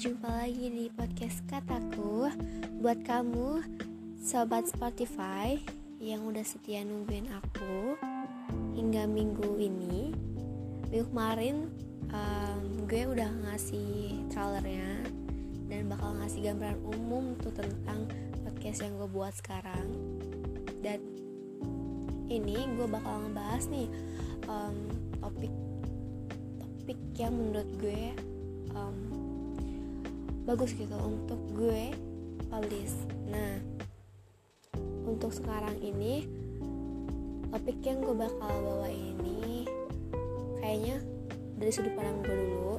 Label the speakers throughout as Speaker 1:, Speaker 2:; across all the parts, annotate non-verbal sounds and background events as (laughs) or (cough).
Speaker 1: jumpa lagi di podcast Kataku. Buat kamu, Sobat Spotify yang udah setia nungguin aku Hingga minggu ini Minggu kemarin um, gue udah ngasih trailernya Dan bakal ngasih gambaran umum tuh tentang podcast yang gue buat sekarang. Dan ini gue bakal ngebahas nih um, topik topik yang menurut gue um, bagus gitu untuk gue publish. Nah untuk sekarang ini topik yang gue bakal bawa ini kayaknya dari sudut pandang gue dulu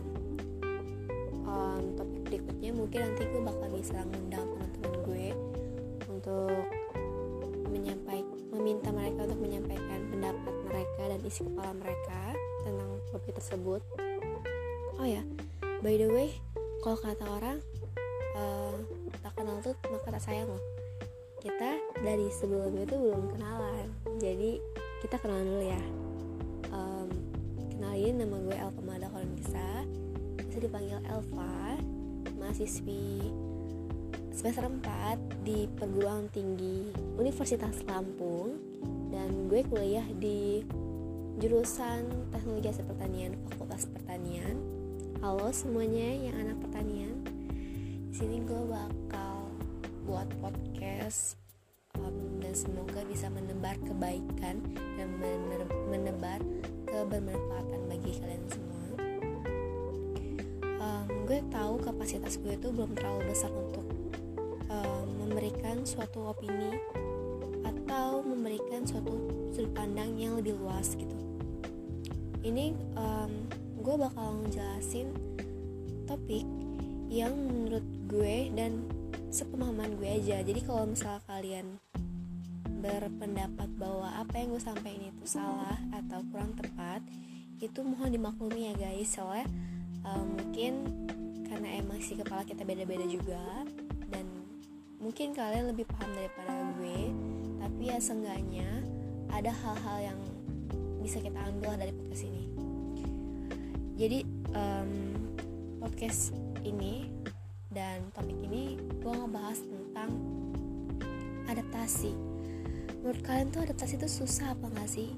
Speaker 1: um, topik berikutnya mungkin nanti gue bakal bisa ngundang teman-teman gue untuk menyampaikan meminta mereka untuk menyampaikan pendapat mereka dan isi kepala mereka tentang topik tersebut. Oh ya by the way kalau kata orang uh, tak kenal tuh maka tak sayang loh. Kita dari sebelumnya tuh belum kenalan. Jadi kita kenalan dulu ya. Um, kenalin nama gue Elva Mada bisa bisa dipanggil Elva mahasiswi semester 4 di perguruan tinggi Universitas Lampung. Dan gue kuliah di jurusan Teknologi Hasil Pertanian Fakultas Pertanian Halo semuanya yang anak pertanian. Di sini gue bakal buat podcast um, dan semoga bisa menebar kebaikan dan menebar kebermanfaatan bagi kalian semua. Um, gue tahu kapasitas gue itu belum terlalu besar untuk um, memberikan suatu opini atau memberikan suatu sudut pandang yang lebih luas gitu. Ini um, gue bakal ngejelasin topik yang menurut gue dan sepemahaman gue aja. Jadi kalau misalnya kalian berpendapat bahwa apa yang gue sampaikan itu salah atau kurang tepat itu mohon dimaklumi ya guys. Soalnya uh, mungkin karena emang si kepala kita beda-beda juga dan mungkin kalian lebih paham daripada gue tapi ya seenggaknya ada hal-hal yang bisa kita ambil dari podcast ini jadi um, podcast ini dan topik ini gue ngebahas tentang adaptasi. Menurut kalian tuh adaptasi itu susah apa gak sih?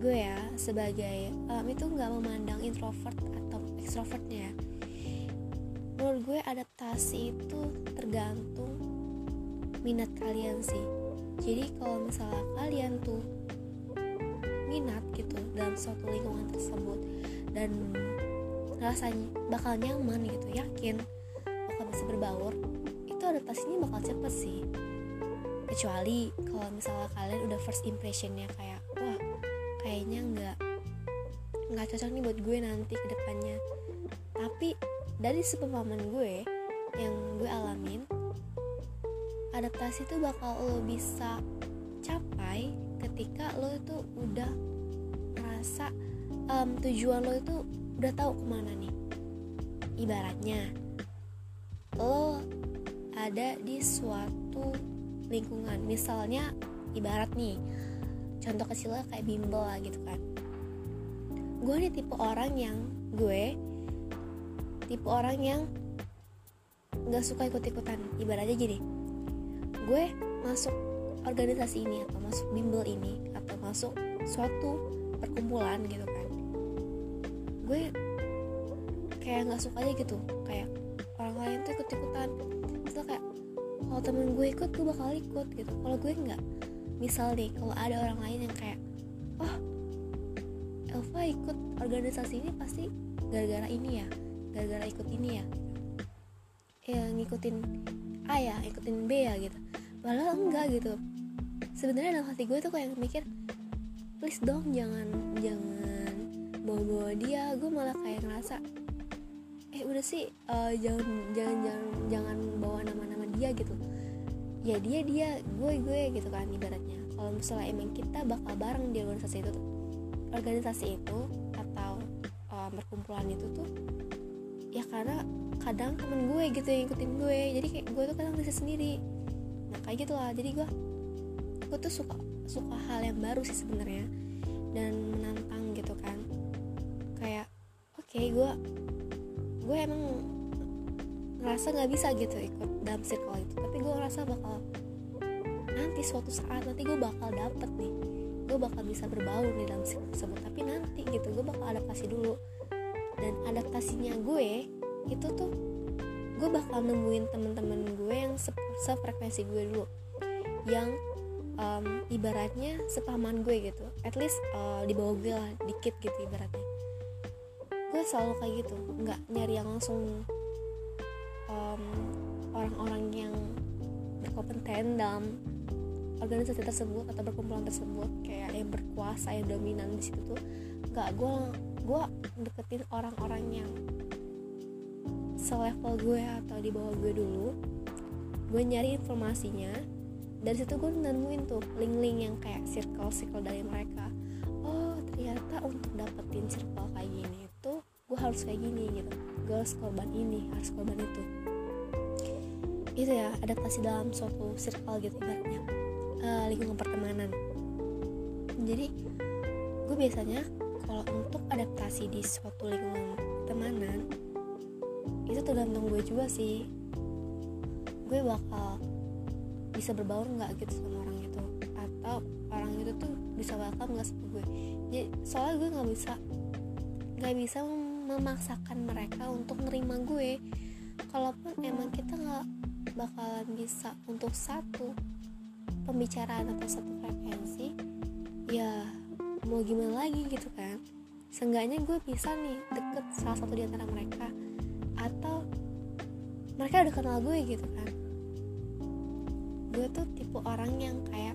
Speaker 1: Gue ya sebagai um, itu nggak memandang introvert atau extrovertnya ya. Menurut gue adaptasi itu tergantung minat kalian sih. Jadi kalau misalnya kalian tuh minat gitu dalam suatu lingkungan tersebut dan rasanya bakal nyaman gitu yakin bakal bisa berbaur itu adaptasinya bakal cepet sih. Kecuali kalau misalnya kalian udah first impressionnya kayak wah kayaknya nggak nggak cocok nih buat gue nanti ke depannya. Tapi dari sepemahaman gue yang gue alamin adaptasi itu bakal lo bisa capai ketika lo itu udah merasa um, tujuan lo itu udah tahu ke mana nih? Ibaratnya lo ada di suatu lingkungan. Misalnya ibarat nih contoh kecilnya kayak bimbel lah gitu kan. Gue nih tipe orang yang gue tipe orang yang nggak suka ikut-ikutan. Ibaratnya gini gue masuk organisasi ini atau masuk bimbel ini atau masuk suatu perkumpulan gitu kan gue kayak nggak suka aja gitu. Kayak orang lain tuh ikut ikutan itu kayak kalau temen gue ikut gue bakal ikut gitu. Kalau gue nggak misal nih kalau ada orang lain yang kayak oh Elva ikut organisasi ini pasti gara-gara ini ya gara-gara ikut ini ya. Ya ngikutin A ya ikutin B ya gitu. Malah enggak gitu. Sebenarnya dalam hati gue tuh kayak mikir please dong jangan jangan bawa-bawa dia gue malah kayak ngerasa eh udah sih uh, jangan jangan jangan jangan bawa nama-nama dia gitu. Ya dia dia gue gue gitu kan ibaratnya. Kalau misalnya emang kita bakal bareng di organisasi itu organisasi itu atau uh, perkumpulan itu tuh ya karena kadang temen gue gitu yang ikutin gue. Jadi kayak gue tuh kadang bisa sendiri. Nah kayak gitu lah. Jadi gue gue tuh suka suka hal yang baru sih sebenarnya dan menantang gitu kan kayak gue gue emang ngerasa nggak bisa gitu ikut dalam circle itu. Tapi gue ngerasa bakal nanti suatu saat nanti gue bakal dapet nih. Gue bakal bisa berbaur di dalam circle tersebut. Tapi nanti gitu gue bakal adaptasi dulu. Dan adaptasinya gue itu tuh gue bakal nemuin temen-temen gue yang se sefrekuensi gue dulu. Yang um, ibaratnya sepaman gue gitu. At least uh, di bawah gue lah dikit gitu ibaratnya selalu kayak gitu. Nggak nyari yang langsung orang-orang um, yang berkompeten dalam organisasi tersebut atau perkumpulan tersebut. Kayak yang berkuasa yang dominan di situ tuh. Nggak gue gue deketin orang-orang yang selevel gue atau di bawah gue dulu. Gue nyari informasinya. Dari situ gue nemuin tuh link-link yang kayak circle-circle dari mereka. Oh ternyata untuk dapetin circle kayak gini harus kayak gini gitu. Gue harus korban ini harus korban itu. Itu ya adaptasi dalam suatu circle gitu ibaratnya. Uh, lingkungan pertemanan. Jadi gue biasanya kalau untuk adaptasi di suatu lingkungan pertemanan itu tergantung gue juga sih. Gue bakal bisa berbaur nggak gitu sama orang itu? Atau orang itu tuh bisa welcome nggak sama gue jadi soalnya gue nggak bisa nggak bisa memaksakan mereka untuk nerima gue. Kalaupun emang kita nggak bakalan bisa untuk satu pembicaraan atau satu frekuensi ya mau gimana lagi gitu kan. Seenggaknya gue bisa nih deket salah satu di antara mereka atau mereka udah kenal gue gitu kan. Gue tuh tipe orang yang kayak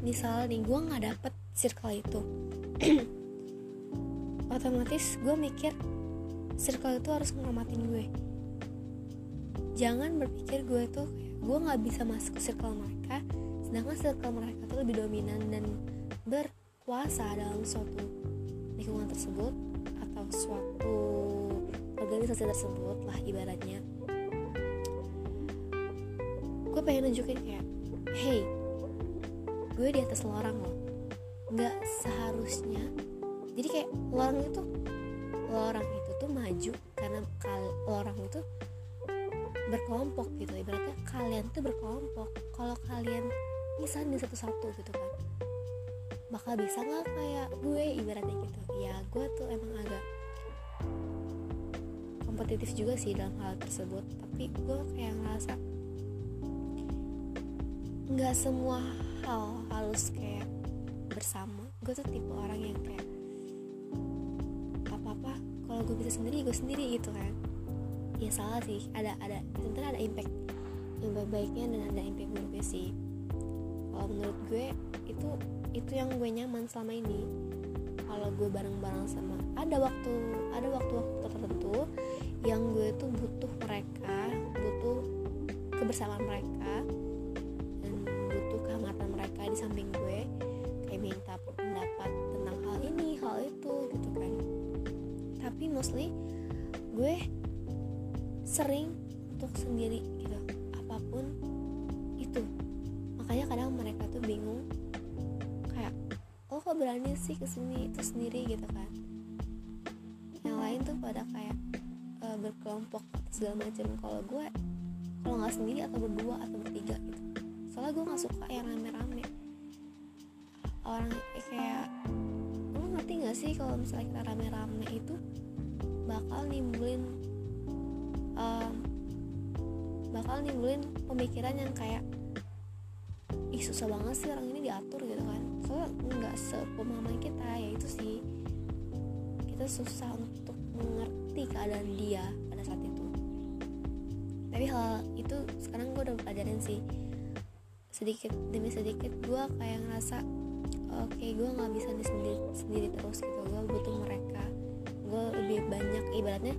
Speaker 1: misal nih gue nggak dapet circle itu (clears throat) otomatis gue mikir circle itu harus ngormatin gue. Jangan berpikir gue tuh gue nggak bisa masuk ke circle mereka sedangkan circle mereka tuh lebih dominan dan berkuasa dalam suatu lingkungan tersebut atau suatu organisasi tersebut lah ibaratnya. Gue pengen nunjukin kayak hey gue di atas lorong loh. Nggak seharusnya jadi kayak lorong itu lorong itu tuh maju karena lorong itu berkelompok gitu. Ibaratnya kalian tuh berkelompok. Kalau kalian bisa di satu-satu gitu kan bakal bisa nggak kayak gue? Ibaratnya gitu. Ya gue tuh emang agak kompetitif juga sih dalam hal tersebut. Tapi gue kayak ngerasa nggak semua hal harus kayak bersama. Gue tuh tipe orang yang kayak gue bisa sendiri gue sendiri gitu kan. Ya salah sih ada ada tentu ada impact yang baik baiknya dan ada impact buruknya sih. Kalau menurut gue itu itu yang gue nyaman selama ini. Kalau gue bareng-bareng sama ada waktu ada waktu-waktu tertentu yang gue tuh butuh mereka butuh kebersamaan mereka mostly gue sering untuk sendiri gitu. Apa pun itu. Makanya kadang mereka tuh bingung. Kayak oh kok berani sih ke sini itu sendiri gitu kan? Yang lain tuh pada kayak uh, berkelompok segala macam. Kalau gue kalau nggak sendiri atau berdua atau bertiga gitu. Soalnya gue nggak suka yang rame-rame. Orang kayak lo ngerti gak sih kalau misalnya kita rame-rame itu bakal nimbulin um, bakal nimbulin pemikiran yang kayak ih susah banget sih orang ini diatur gitu kan. Soalnya nggak sepemahaman kita ya itu sih kita susah untuk mengerti keadaan dia pada saat itu. Tapi hal itu sekarang gue udah pelajarin sih. Sedikit demi sedikit gue kayak ngerasa oke okay, gue nggak bisa di sendiri sendiri terus gitu. Gue butuh mereka gue lebih banyak ibaratnya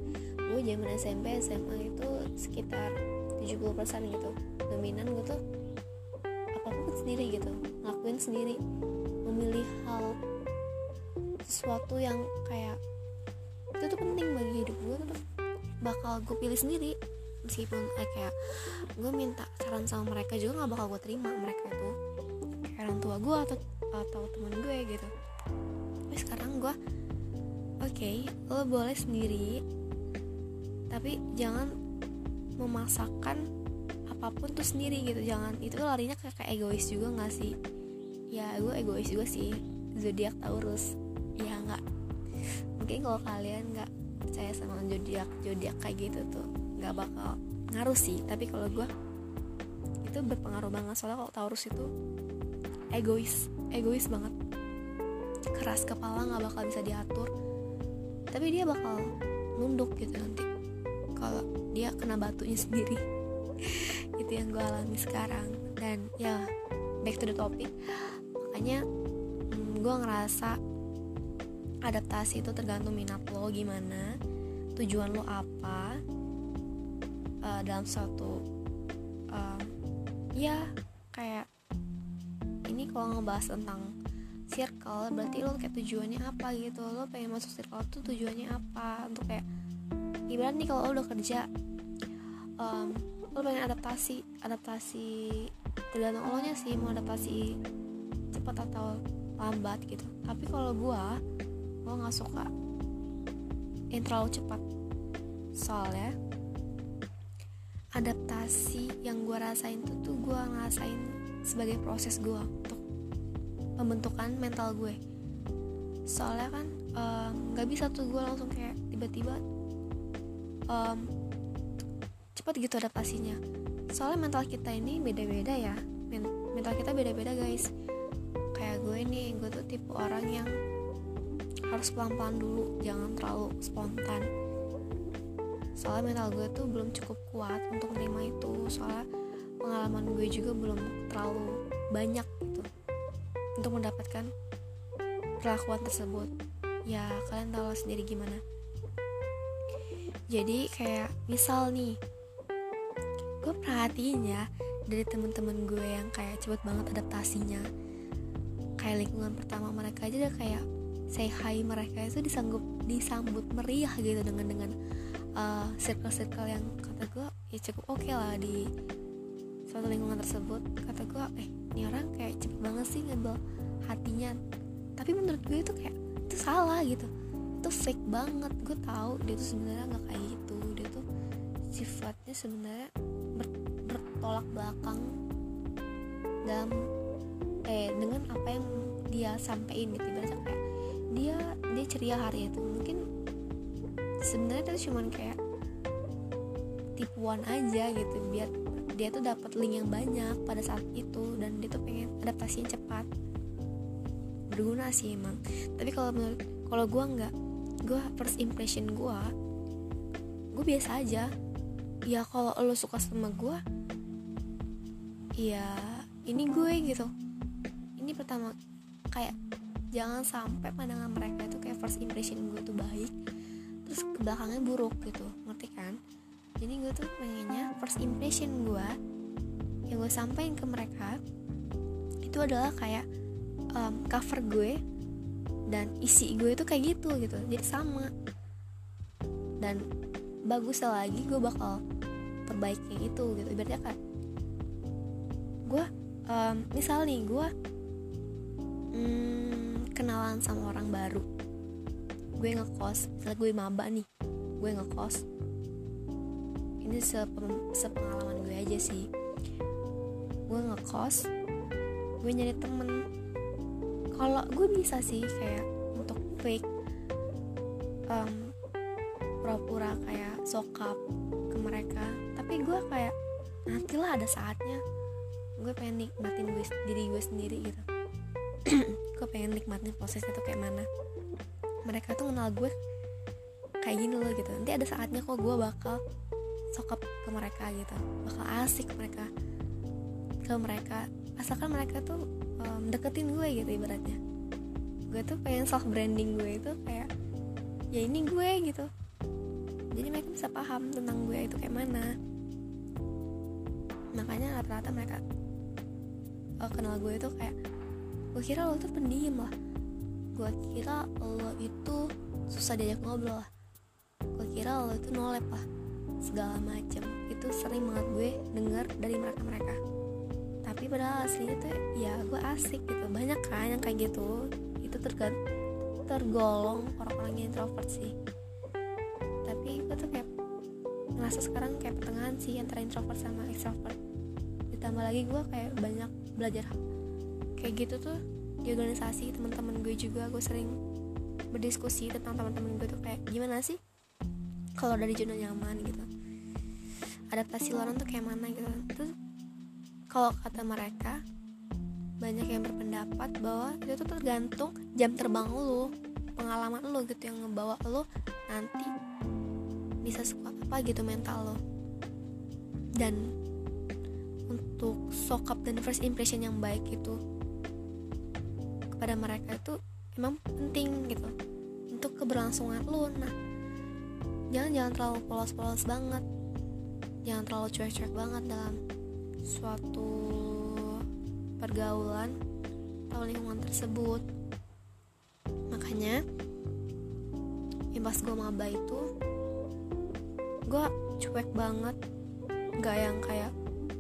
Speaker 1: gue zaman SMP SMA itu sekitar 70% gitu. Dominan gue tuh apa pun sendiri gitu ngelakuin sendiri memilih hal sesuatu yang kayak itu tuh penting bagi hidup gue tuh bakal gue pilih sendiri. Meskipun eh, kayak gue minta saran sama mereka juga nggak bakal gue terima mereka itu. Kayak orang tua gue atau atau teman gue gitu. Tapi sekarang gue oke okay, lo boleh sendiri tapi jangan memaksakan apa pun tuh sendiri gitu. Jangan itu larinya ke kayak egois juga nggak sih? Ya gue egois juga sih. Zodiak Taurus. Ya nggak. Mungkin kalau kalian nggak percaya sama zodiak zodiak kayak gitu tuh nggak bakal ngaruh sih. Tapi kalau gue itu berpengaruh banget. Soalnya kalau Taurus itu egois egois banget. Keras kepala nggak bakal bisa diatur tapi dia bakal nunduk gitu nanti. Kalau dia kena batunya (laughs) sendiri. Itu yang gue alami sekarang. Dan ya back to the topic. Makanya hmm, gue ngerasa adaptasi itu tergantung minat lo gimana tujuan lo apa uh, dalam suatu uh, ya kayak ini kalau ngebahas tentang circle berarti lo kayak tujuannya apa gitu? Lo pengen masuk circle tuh tujuannya apa? Untuk kayak ibarat nih kalau lo udah kerja um, lo pengen adaptasi adaptasi tergantung lo nya sih mau adaptasi cepat atau lambat gitu. Tapi kalau gue gue nggak suka yang terlalu cepat. Soalnya adaptasi yang gue rasain tuh tuh gue ngerasain sebagai proses untuk pembentukan mental gue. Soalnya kan nggak uh, bisa tuh gue langsung kayak tiba-tiba um, cepat gitu adaptasinya. Soalnya mental kita ini beda-beda ya. Mental kita beda-beda guys. Kayak gue nih gue tuh tipe orang yang harus pelan-pelan dulu jangan terlalu spontan. Soalnya mental gue tuh belum cukup kuat untuk menerima itu. Soalnya pengalaman gue juga belum terlalu banyak untuk mendapatkan perlakuan tersebut. Ya kalian tahu sendiri gimana. Jadi kayak misal nih gue perhatiin ya dari temen-temen gue yang kayak cepet banget adaptasinya. Kayak lingkungan pertama mereka aja udah kayak say hi mereka itu disanggup disambut meriah gitu dengan dengan uh, circle-circle yang kata gue ya cukup oke okay lah di suatu lingkungan tersebut. Kata gue eh ini orang kayak cepet banget sih ngambil hatinya. Tapi menurut gue itu kayak itu salah gitu. Itu fake banget. Gue tahu dia tuh sebenarnya nggak kayak gitu. Dia tuh sifatnya sebenarnya bertolak belakang dalam eh dengan apa yang dia sampaikan gitu. Ibaratnya kayak dia dia ceria hari itu. Mungkin sebenarnya itu cuman kayak tipuan aja gitu biar dia tuh dapat link yang banyak pada saat itu dan dia tuh pengen adaptasinya cepat. Berguna sih emang. Tapi kalau menurut kalau gue nggak gue first impression gue gue biasa aja. Ya kalau lo suka sama gue ya ini gue gitu. Ini pertama kayak jangan sampai pandangan mereka itu kayak first impression gue tuh baik terus ke belakangnya buruk gitu. Ngerti kan jadi gue tuh pengennya first impression gue yang gue sampaikan ke mereka itu adalah kayak um, cover gue dan isi gue itu kayak gitu gitu. Jadi sama. Dan bagusnya lagi gue bakal perbaiki itu gitu ibaratnya kan gue um, misal nih gue hmm, kenalan sama orang baru. Gue ngekos misalnya gue maba nih gue ngekos ini sepengalaman gue aja sih. Gue ngekos gue nyari temen. Kalau gue bisa sih kayak untuk fake um, pura-pura kayak sokap ke mereka. Tapi gue kayak nantilah ada saatnya gue pengen nikmatin gue, diri gue sendiri gitu. (clears throat) Gue pengen nikmatin prosesnya tuh kayak mana. Mereka tuh kenal gue kayak gini loh gitu. Nanti ada saatnya kok gue bakal sokap ke mereka gitu. Bakal asik mereka ke mereka. Asalkan mereka tuh um, deketin gue gitu ibaratnya. Gue tuh pengen self branding gue itu kayak ya ini gue gitu. Jadi mereka bisa paham tentang gue itu kayak mana. Makanya rata-rata mereka uh, kenal gue itu kayak gue kira lo tuh pendiam lah. Gue kira lo itu susah diajak ngobrol lah. Gue kira lo itu nolep lah segala macem. Itu sering banget gue dengar dari mereka mereka tapi padahal aslinya tuh ya gue asik gitu. Banyak kan yang kayak gitu. Itu tergant tergolong orang-orang yang introvert sih. Tapi gue tuh kayak ngerasa sekarang kayak pertengahan sih antara introvert sama extrovert. Ditambah lagi gue kayak banyak belajar kayak gitu tuh di organisasi teman-teman gue juga. Gue sering berdiskusi tentang teman-teman gue tuh kayak gimana sih kalau dari zona nyaman gitu adaptasi orang tuh kayak mana gitu. Terus kalau kata mereka banyak yang berpendapat bahwa itu tuh tergantung jam terbang lu pengalaman lu gitu yang ngebawa lu nanti bisa suka apa gitu mental lo dan untuk sokap dan first impression yang baik itu kepada mereka itu emang penting gitu. Untuk keberlangsungan lo nah jangan jangan terlalu polos-polos banget jangan terlalu cuek-cuek banget dalam suatu pergaulan atau lingkungan tersebut. Makanya yang pas gue maba itu gue cuek banget. Nggak yang kayak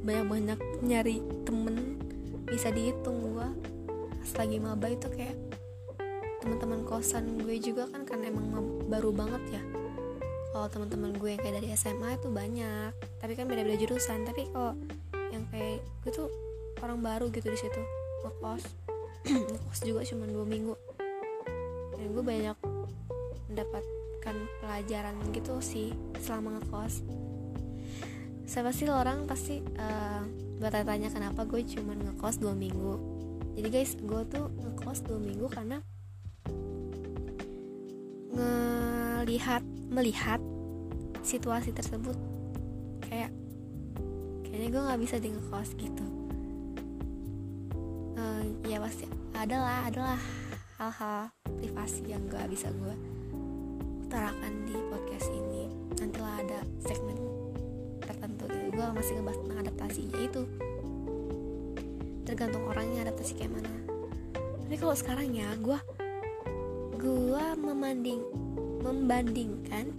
Speaker 1: banyak-banyak nyari temen bisa dihitung gue pas lagi maba itu kayak teman-teman kosan gue juga kan kan emang baru banget ya kalau teman-teman gue yang kayak dari SMA itu banyak. Tapi kan beda-beda jurusan. Tapi kalau yang kayak gue tuh orang baru gitu di situ. Ngekos. (clears throat) Ngekos juga cuma dua minggu. Dan gue banyak mendapatkan pelajaran gitu sih selama ngekos. Saya pasti orang pasti uh, bertanya-tanya kenapa gue cuma ngekos dua minggu. Jadi guys gue tuh ngekos dua minggu karena ngelihat melihat situasi tersebut. Kayak kayaknya gue nggak bisa di ngekos gitu. Uh, ya pasti adalah adalah hal-hal privasi yang gak bisa gue utarakan di podcast ini. Nantilah ada segmen tertentu gitu gue masih ngebahas tentang adaptasi yaitu tergantung orangnya adaptasi kayak mana. Tapi kalau sekarang ya gue gue memanding membandingkan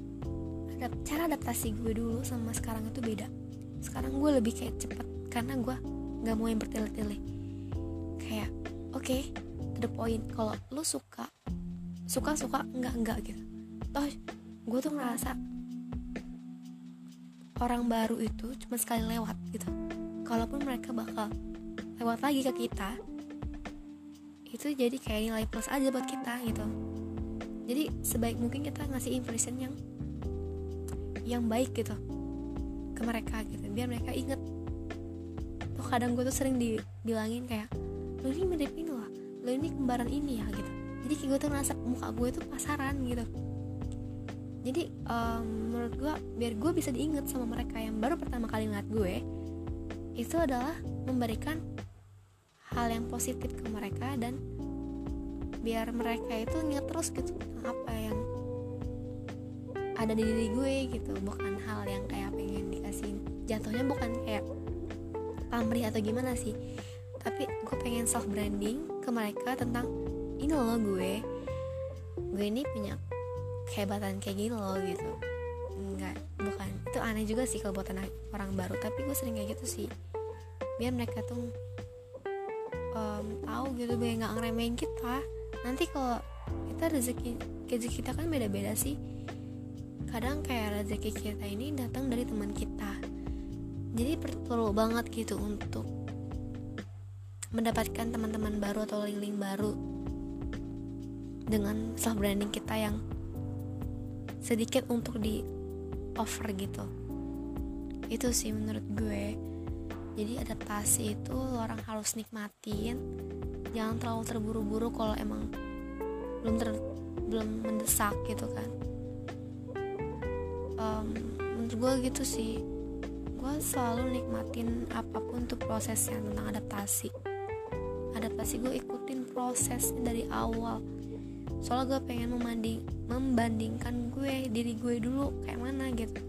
Speaker 1: cara adaptasi gue dulu sama sekarang itu beda. Sekarang gue lebih kayak cepet karena gue nggak mau yang bertele-tele. Kayak oke okay, to the point kalau lu suka suka suka enggak enggak gitu. Toh gue tuh ngerasa orang baru itu cuma sekali lewat gitu. Kalaupun mereka bakal lewat lagi ke kita itu jadi kayak nilai plus aja buat kita gitu jadi sebaik mungkin kita ngasih impression yang yang baik gitu ke mereka gitu. Biar mereka inget tuh kadang gue tuh sering dibilangin kayak lo ini mirip ini loh. Lo ini kembaran ini ya gitu. Jadi kayak gue tuh ngerasa muka gue tuh pasaran gitu. Jadi um, menurut gue biar gue bisa diinget sama mereka yang baru pertama kali ngeliat gue itu adalah memberikan hal yang positif ke mereka dan biar mereka itu inget terus gitu apa yang ada di diri gue gitu. Bukan hal yang kayak pengen dikasih jatuhnya bukan kayak pamrih atau gimana sih. Tapi gue pengen self branding ke mereka tentang ini loh gue gue ini punya kehebatan kayak gini loh gitu. Enggak bukan. Itu aneh juga sih kalau buat anak orang baru tapi gue sering kayak gitu sih. Biar mereka tuh um, tahu gitu gue nggak ngeremehin kita nanti kalau kita rezeki rezeki kita kan beda-beda sih. Kadang kayak rezeki kita ini datang dari teman kita. Jadi perlu banget gitu untuk mendapatkan teman-teman baru atau link-link baru dengan self branding kita yang sedikit untuk di offer gitu. Itu sih menurut gue jadi adaptasi itu orang harus nikmatin. Jangan terlalu terburu-buru kalau emang belum ter belum mendesak gitu kan. Um, menurut gue gitu sih. Gue selalu nikmatin apa pun tuh prosesnya tentang adaptasi. Adaptasi gue ikutin prosesnya dari awal. Soalnya gue pengen membanding membandingkan gue diri gue dulu kayak mana gitu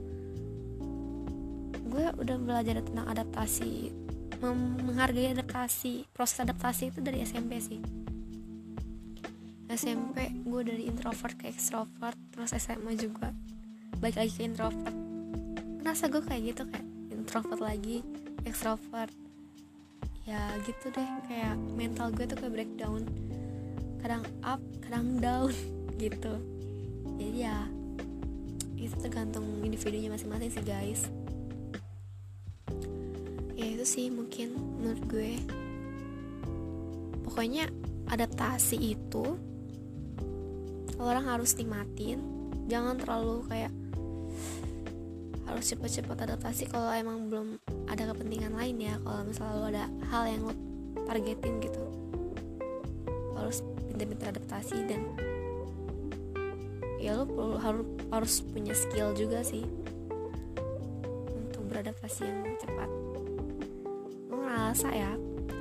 Speaker 1: gue udah belajar tentang adaptasi menghargai adaptasi proses adaptasi itu dari SMP sih. SMP gue dari introvert ke extrovert terus SMA juga. Balik lagi ke introvert. Ngerasa gue kayak gitu kayak introvert lagi extrovert. Ya gitu deh kayak mental gue tuh kayak breakdown. Kadang up kadang down (laughs) gitu. Jadi ya itu tergantung individunya masing-masing sih guys itu sih mungkin menurut gue. Pokoknya adaptasi itu orang harus nikmatin. Jangan terlalu kayak harus cepet-cepet adaptasi kalau emang belum ada kepentingan lain ya kalau misalnya lo ada hal yang lo targetin gitu. Harus pintar-pintar adaptasi dan ya lo perlu harus harus punya skill juga sih untuk beradaptasi yang cepat ngerasa ya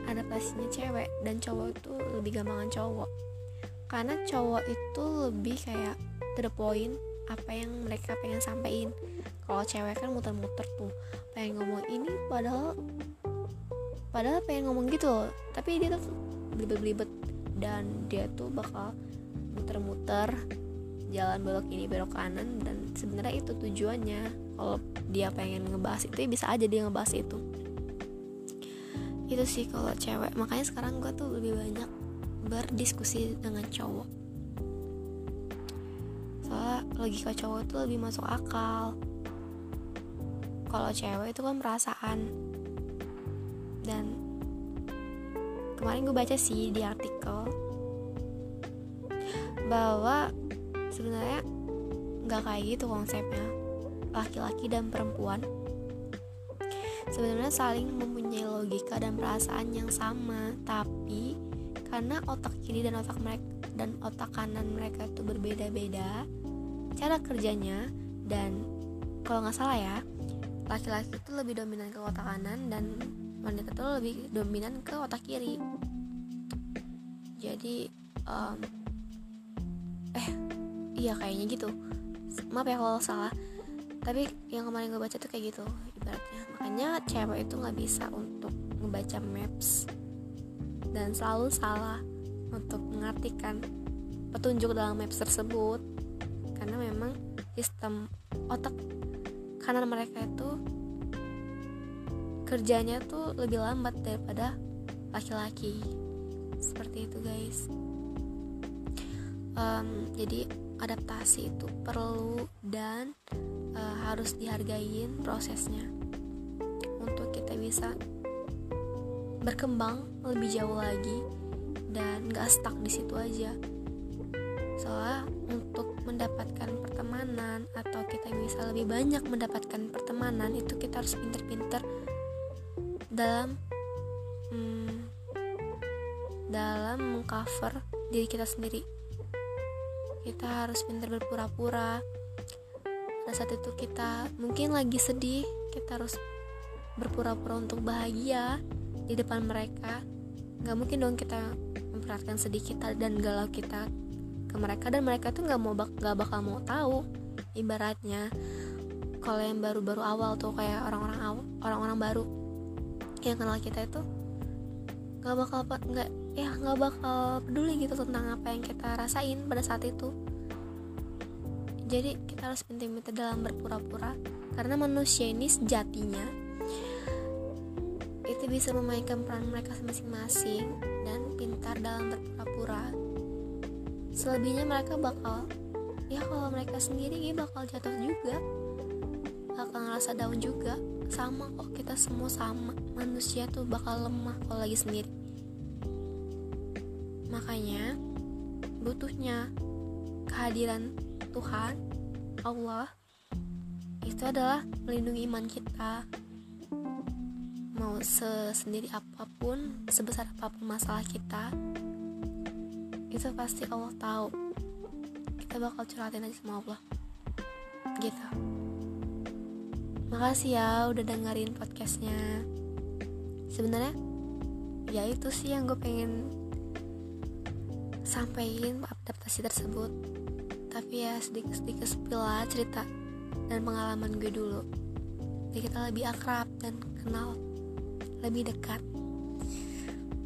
Speaker 1: adaptasinya cewek dan cowok itu lebih gampangan cowok. Karena cowok itu lebih kayak to the point apa yang mereka pengen sampaikan kalau cewek kan muter-muter tuh pengen ngomong ini padahal padahal pengen ngomong gitu loh. Tapi dia tuh belibet-belibet dan dia tuh bakal muter-muter jalan belok ini belok kanan dan sebenarnya itu tujuannya. Kalau dia pengen ngebahas itu ya bisa aja dia ngebahas itu itu sih kalau cewek. Makanya sekarang gue tuh lebih banyak berdiskusi dengan cowok. Soalnya logika cowok tuh lebih masuk akal. Kalau cewek itu kan perasaan. Dan kemarin gue baca sih di artikel bahwa sebenarnya nggak kayak gitu konsepnya. Laki-laki dan perempuan sebenarnya saling mempunyai logika dan perasaan yang sama tapi karena otak kiri dan otak mereka dan otak kanan mereka itu berbeda-beda cara kerjanya dan kalau nggak salah ya laki-laki itu lebih dominan ke otak kanan dan wanita itu lebih dominan ke otak kiri. Jadi um, eh iya kayaknya gitu. Maaf ya kalau salah. Tapi yang kemarin gue baca tuh kayak gitu ibaratnya makanya cewek itu nggak bisa untuk ngebaca maps dan selalu salah untuk mengartikan petunjuk dalam maps tersebut. Karena memang sistem otak kanan mereka itu kerjanya tuh lebih lambat daripada laki-laki. Seperti itu guys. Um, jadi adaptasi itu perlu dan uh, harus dihargain prosesnya bisa berkembang lebih jauh lagi dan gak stuck di situ aja. Soalnya untuk mendapatkan pertemanan atau kita bisa lebih banyak mendapatkan pertemanan itu kita harus pinter-pinter dalam hmm, dalam mengcover diri kita sendiri. Kita harus pinter berpura-pura. Pada saat itu kita mungkin lagi sedih kita harus berpura-pura untuk bahagia di depan mereka. Nggak mungkin dong kita memperhatikan sedih kita dan galau kita ke mereka. Dan mereka tuh nggak mau bak gak bakal mau tahu ibaratnya. Kalau yang baru-baru awal tuh kayak orang-orang orang-orang baru yang kenal kita itu nggak bakal nggak ya nggak bakal peduli gitu tentang apa yang kita rasain pada saat itu. Jadi kita harus pintar-pintar dalam berpura-pura. Karena manusia ini sejatinya bisa memainkan peran mereka masing-masing dan pintar dalam berpura-pura. Selebihnya mereka bakal ya kalau mereka sendiri ya bakal jatuh juga. Bakal ngerasa down juga. Sama kok kita semua sama. Manusia tuh bakal lemah kalau lagi sendiri. Makanya butuhnya kehadiran Tuhan Allah itu adalah melindungi iman kita mau sesendiri apa pun sebesar apa pun masalah kita itu pasti Allah tahu. Kita bakal curhatin aja sama Allah. Gitu. Makasih ya udah dengerin podcastnya. Sebenarnya ya itu sih yang gue pengen sampaikan adaptasi tersebut. Tapi ya sedikit-sedikit spill cerita dan pengalaman gue dulu. Jadi kita lebih akrab dan kenal lebih dekat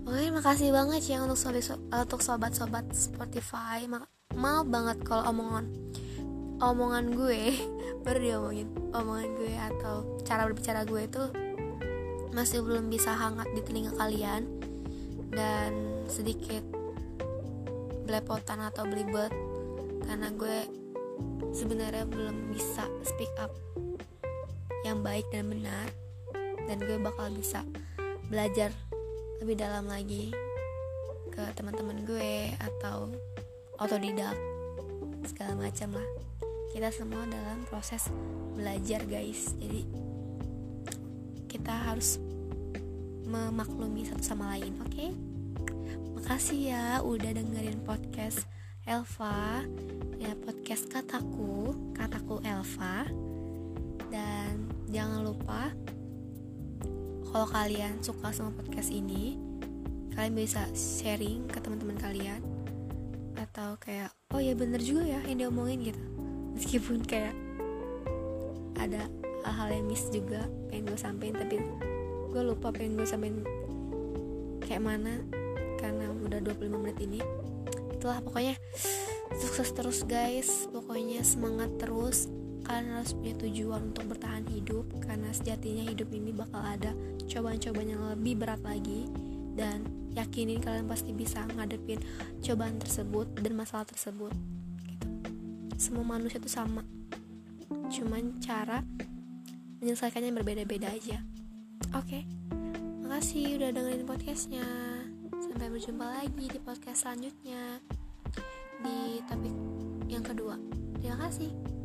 Speaker 1: Oke, makasih banget ya untuk sobat untuk sobat-sobat Spotify. Ma maaf banget kalau omongan omongan gue (laughs) baru diomongin omongan gue atau cara berbicara gue itu masih belum bisa hangat di telinga kalian dan sedikit belepotan atau belibet karena gue sebenarnya belum bisa speak up yang baik dan benar dan gue bakal bisa belajar lebih dalam lagi ke teman-teman gue atau otodidak segala macam lah. Kita semua dalam proses belajar guys. Jadi kita harus memaklumi satu sama lain oke? Okay? makasih ya udah dengerin podcast Elva. Ya podcast kataku kataku Elva. Dan jangan lupa kalau kalian suka sama podcast ini kalian bisa sharing ke teman-teman kalian. Atau kayak oh ya bener juga ya yang diomongin gitu. Meskipun kayak ada hal-hal yang miss juga pengen gue sampein tapi gue lupa pengen gue sampein kayak mana karena udah 25 menit ini. Itulah pokoknya sukses terus guys. Pokoknya semangat terus kalian harus punya tujuan untuk bertahan hidup karena sejatinya hidup ini bakal ada cobaan-cobaan yang lebih berat lagi. Dan yakinin kalian pasti bisa ngadepin cobaan tersebut dan masalah tersebut gitu. semua manusia itu sama. Cuman cara menyelesaikannya berbeda-beda aja. Oke okay. makasih udah dengerin podcastnya. Sampai berjumpa lagi di podcast selanjutnya di topik yang kedua. Terima kasih